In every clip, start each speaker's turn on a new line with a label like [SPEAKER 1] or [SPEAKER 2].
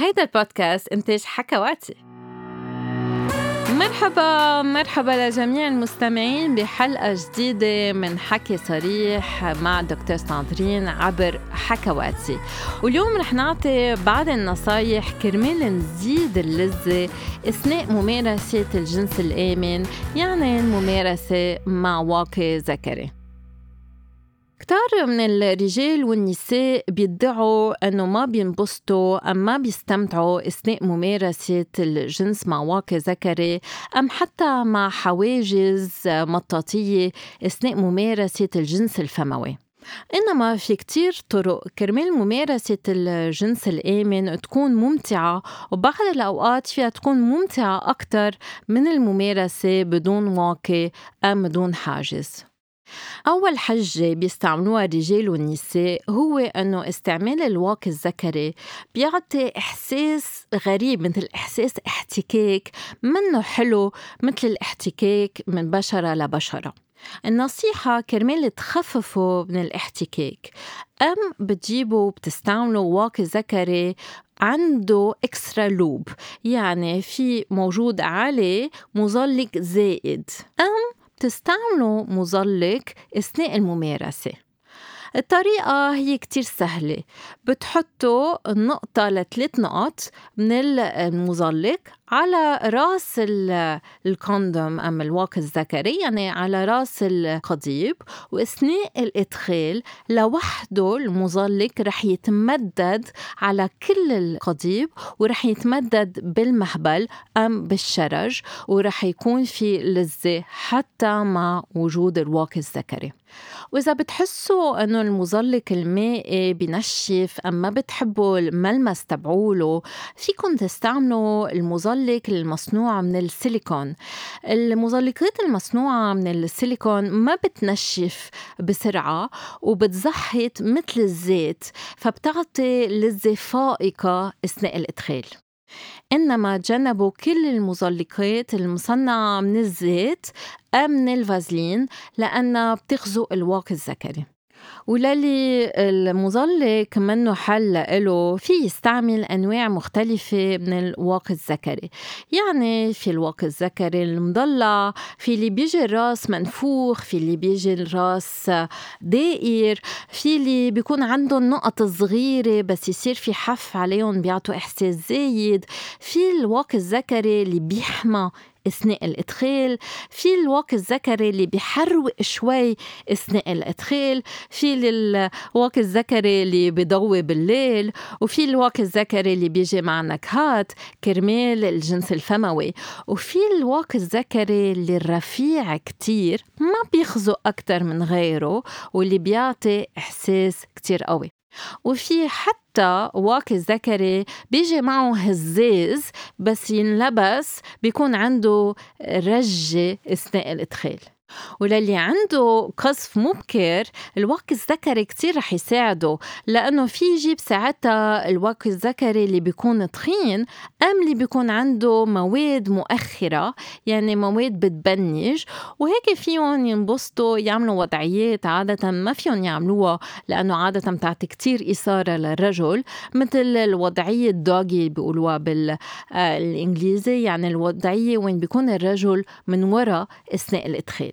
[SPEAKER 1] هيدا البودكاست إنتاج حكواتي مرحبا مرحبا لجميع المستمعين بحلقة جديدة من حكي صريح مع دكتور ساندرين عبر حكواتي واليوم رح نعطي بعض النصايح كرمال نزيد اللذة أثناء ممارسة الجنس الآمن يعني الممارسة مع واقي ذكري. كتار من الرجال والنساء بيدعوا إنه ما بينبسطوا أم ما بيستمتعوا أثناء ممارسة الجنس مع واقي ذكري أم حتى مع حواجز مطاطية أثناء ممارسة الجنس الفموي. إنما في كتير طرق كرمال ممارسة الجنس الآمن تكون ممتعة وبعض الأوقات فيها تكون ممتعة أكتر من الممارسة بدون واقي أم بدون حاجز. أول حجة بيستعملوها الرجال والنساء هو إنه استعمال الواقي الذكري بيعطي إحساس غريب مثل إحساس احتكاك منه حلو مثل الاحتكاك من بشرة لبشرة. النصيحة كرمال تخففوا من الاحتكاك. أم بتجيبوا بتستعملوا واقي ذكري عنده اكسترا لوب يعني في موجود عليه مظلق زائد. أم بتستعملوا مظلق أثناء الممارسة. الطريقة هي كتير سهلة. بتحطوا نقطة لثلاث نقط من المظلق على رأس الكوندوم أم الواقي الذكري يعني على رأس القضيب وأثناء الإدخال لوحده المظلق رح يتمدد على كل القضيب ورح يتمدد بالمهبل أم بالشرج ورح يكون في لذة حتى مع وجود الواقي الذكري. وإذا بتحسوا إنه المظلق المائي بنشف أم ما بتحبوا الملمس تبعوله فيكم تستعملوا المظلق المظلق المصنوع من السيليكون. المظلقات المصنوعة من السيليكون ما بتنشف بسرعة وبتزحط مثل الزيت فبتعطي لذة فائقة أثناء الإدخال. إنما تجنبوا كل المظلقات المصنعة من الزيت أم من الفازلين لأنها بتغزو الواقي الذكري. وللي المظلك منه حل له في يستعمل أنواع مختلفة من الواقي الذكري. يعني في الواقي الذكري المضلع في اللي بيجي الراس منفوخ في اللي بيجي الراس دائر في اللي بيكون عندهم نقط صغيرة بس يصير في حف عليهم بيعطوا إحساس زايد. في الواقي الذكري اللي بيحمى أثناء الإدخال في الواقي الذكري اللي بيحروق شوي أثناء الإدخال في الواقي الذكري اللي بيضوي بالليل وفي الواقي الذكري اللي بيجي مع نكهات كرمال الجنس الفموي. وفي الواقي الذكري اللي الرفيع كتير ما بيخزق أكتر من غيره واللي بيعطي إحساس كتير قوي. وفي حتى واقي الذكري بيجي معه هزاز بس ينلبس بيكون عنده رجة أثناء الإدخال. وللي عنده قذف مبكر الواقي الذكري كتير رح يساعده لأنه في يجيب ساعتها الواقي الذكري اللي بيكون تخين أم اللي بيكون عنده مواد مؤخرة يعني مواد بتبنج وهيك فيهم ينبسطوا يعملوا وضعيات عادة ما فيهم يعملوها لأنه عادة بتعطي كتير إثارة للرجل مثل الوضعية الدوغي بيقولوها بالإنجليزي يعني الوضعية وين بيكون الرجل من وراء أثناء الإدخال.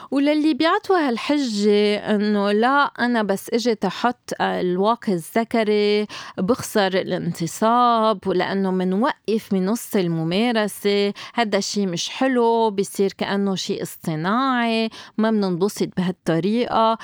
[SPEAKER 1] وللي بيعطوا هالحجة إنه لا أنا بس إجيت أحط الواقي الذكري بخسر الانتصاب ولأنه منوقف من نص الممارسة. هذا الشيء مش حلو بيصير كأنه شيء اصطناعي ما بننبسط بهالطريقة.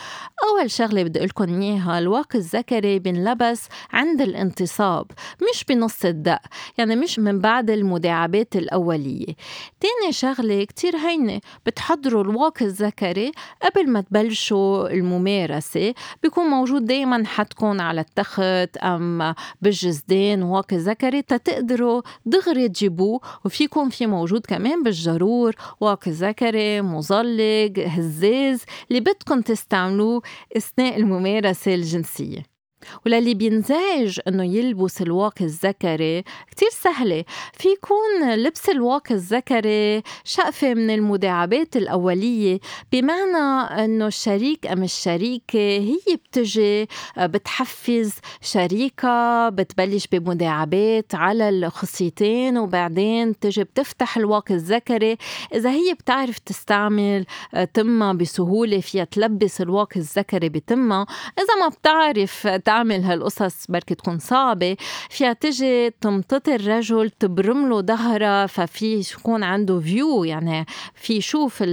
[SPEAKER 1] أول شغلة بدي لكم إياها الواقي الذكري بنلبس عند الانتصاب مش بنص الدق يعني مش من بعد المداعبات الأولية. تاني شغلة كتير هينة بتحضروا الواقي الذكري الذكري قبل ما تبلشوا الممارسة بيكون موجود دايما حدكم على التخت أم بالجزدان واقي ذكري تتقدروا دغري تجيبوه. وفيكم في موجود كمان بالجرور واقي ذكري مظلق هزاز اللي بدكم تستعملوه أثناء الممارسة الجنسية. وللي بينزعج إنه يلبس الواقي الذكري كتير سهلة. في يكون لبس الواقي الذكري شقفة من المداعبات الأولية بمعنى إنه الشريك أم الشريكة هي بتجي بتحفز شريكة بتبلش بمداعبات على الخصيتين وبعدين تجي بتفتح الواقي الذكري. إذا هي بتعرف تستعمل تمها بسهولة فيها تلبس الواقي الذكري بتمها. إذا ما بتعرف تعمل هالقصص بركي تكون صعبة فيها تجي تمطط الرجل تبرم له ظهرها ففي يكون عنده فيو يعني في يشوف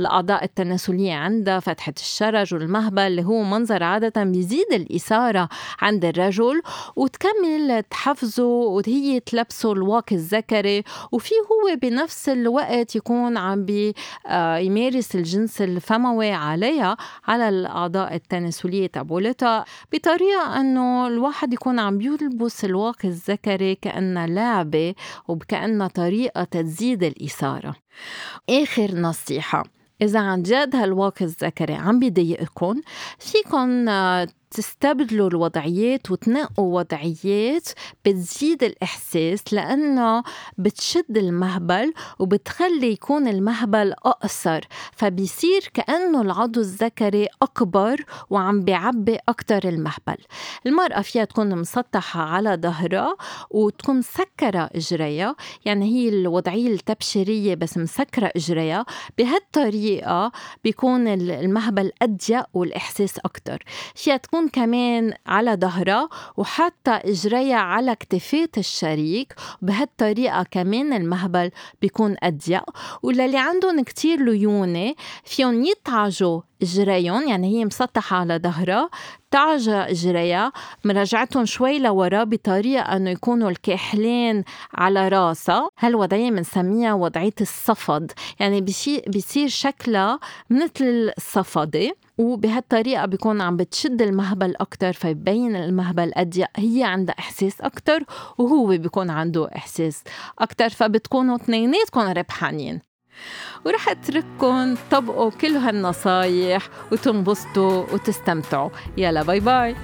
[SPEAKER 1] الأعضاء التناسلية عندها فتحة الشرج والمهبل اللي هو منظر عادة بيزيد الإثارة عند الرجل وتكمل تحفزه وهي تلبسه الواقي الذكري وفي هو بنفس الوقت يكون عم بي آه، يمارس الجنس الفموي عليها على الأعضاء التناسلية تبولتها بطريقة أنه الواحد يكون عم يلبس الواقي الذكري كانها لعبة وكانها طريقة تزيد الإثارة. آخر نصيحة إذا عن جد هالواقي الذكري عم بيضايقكم فيكم تستبدلوا الوضعيات وتنقوا وضعيات بتزيد الإحساس لأنه بتشد المهبل وبتخلي يكون المهبل أقصر. فبيصير كأنه العضو الذكري أكبر وعم بيعبي أكتر المهبل. المرأة فيها تكون مسطحة على ظهرها وتكون مسكرة إجريها. يعني هي الوضعية التبشيرية بس مسكرة إجريها. بهالطريقة بيكون المهبل أضيق والإحساس أكتر. فيها تكون تكون كمان على ظهرها وحتى إجريها على كتفات الشريك بهالطريقة كمان المهبل بيكون أضيق. وللي عندهم كتير ليونة فيهم يتعجوا إجريهم يعني هي مسطحة على ظهرها تعجى إجريها. مرجعتهم شوي لورا بطريقة إنه يكونوا الكاحلين على راسها. هالوضعية بنسميها وضعية الصفد يعني بيصير شكلها مثل الصفدة. وبهالطريقة بيكون عم بتشد المهبل أكتر فيبين المهبل أضيق هي عندها إحساس أكتر وهو بيكون عنده إحساس أكتر فبتكونوا اثنيناتكم ربحانين. ورح أترككم طبقوا كل هالنصايح وتنبسطوا وتستمتعوا. يلا باي باي.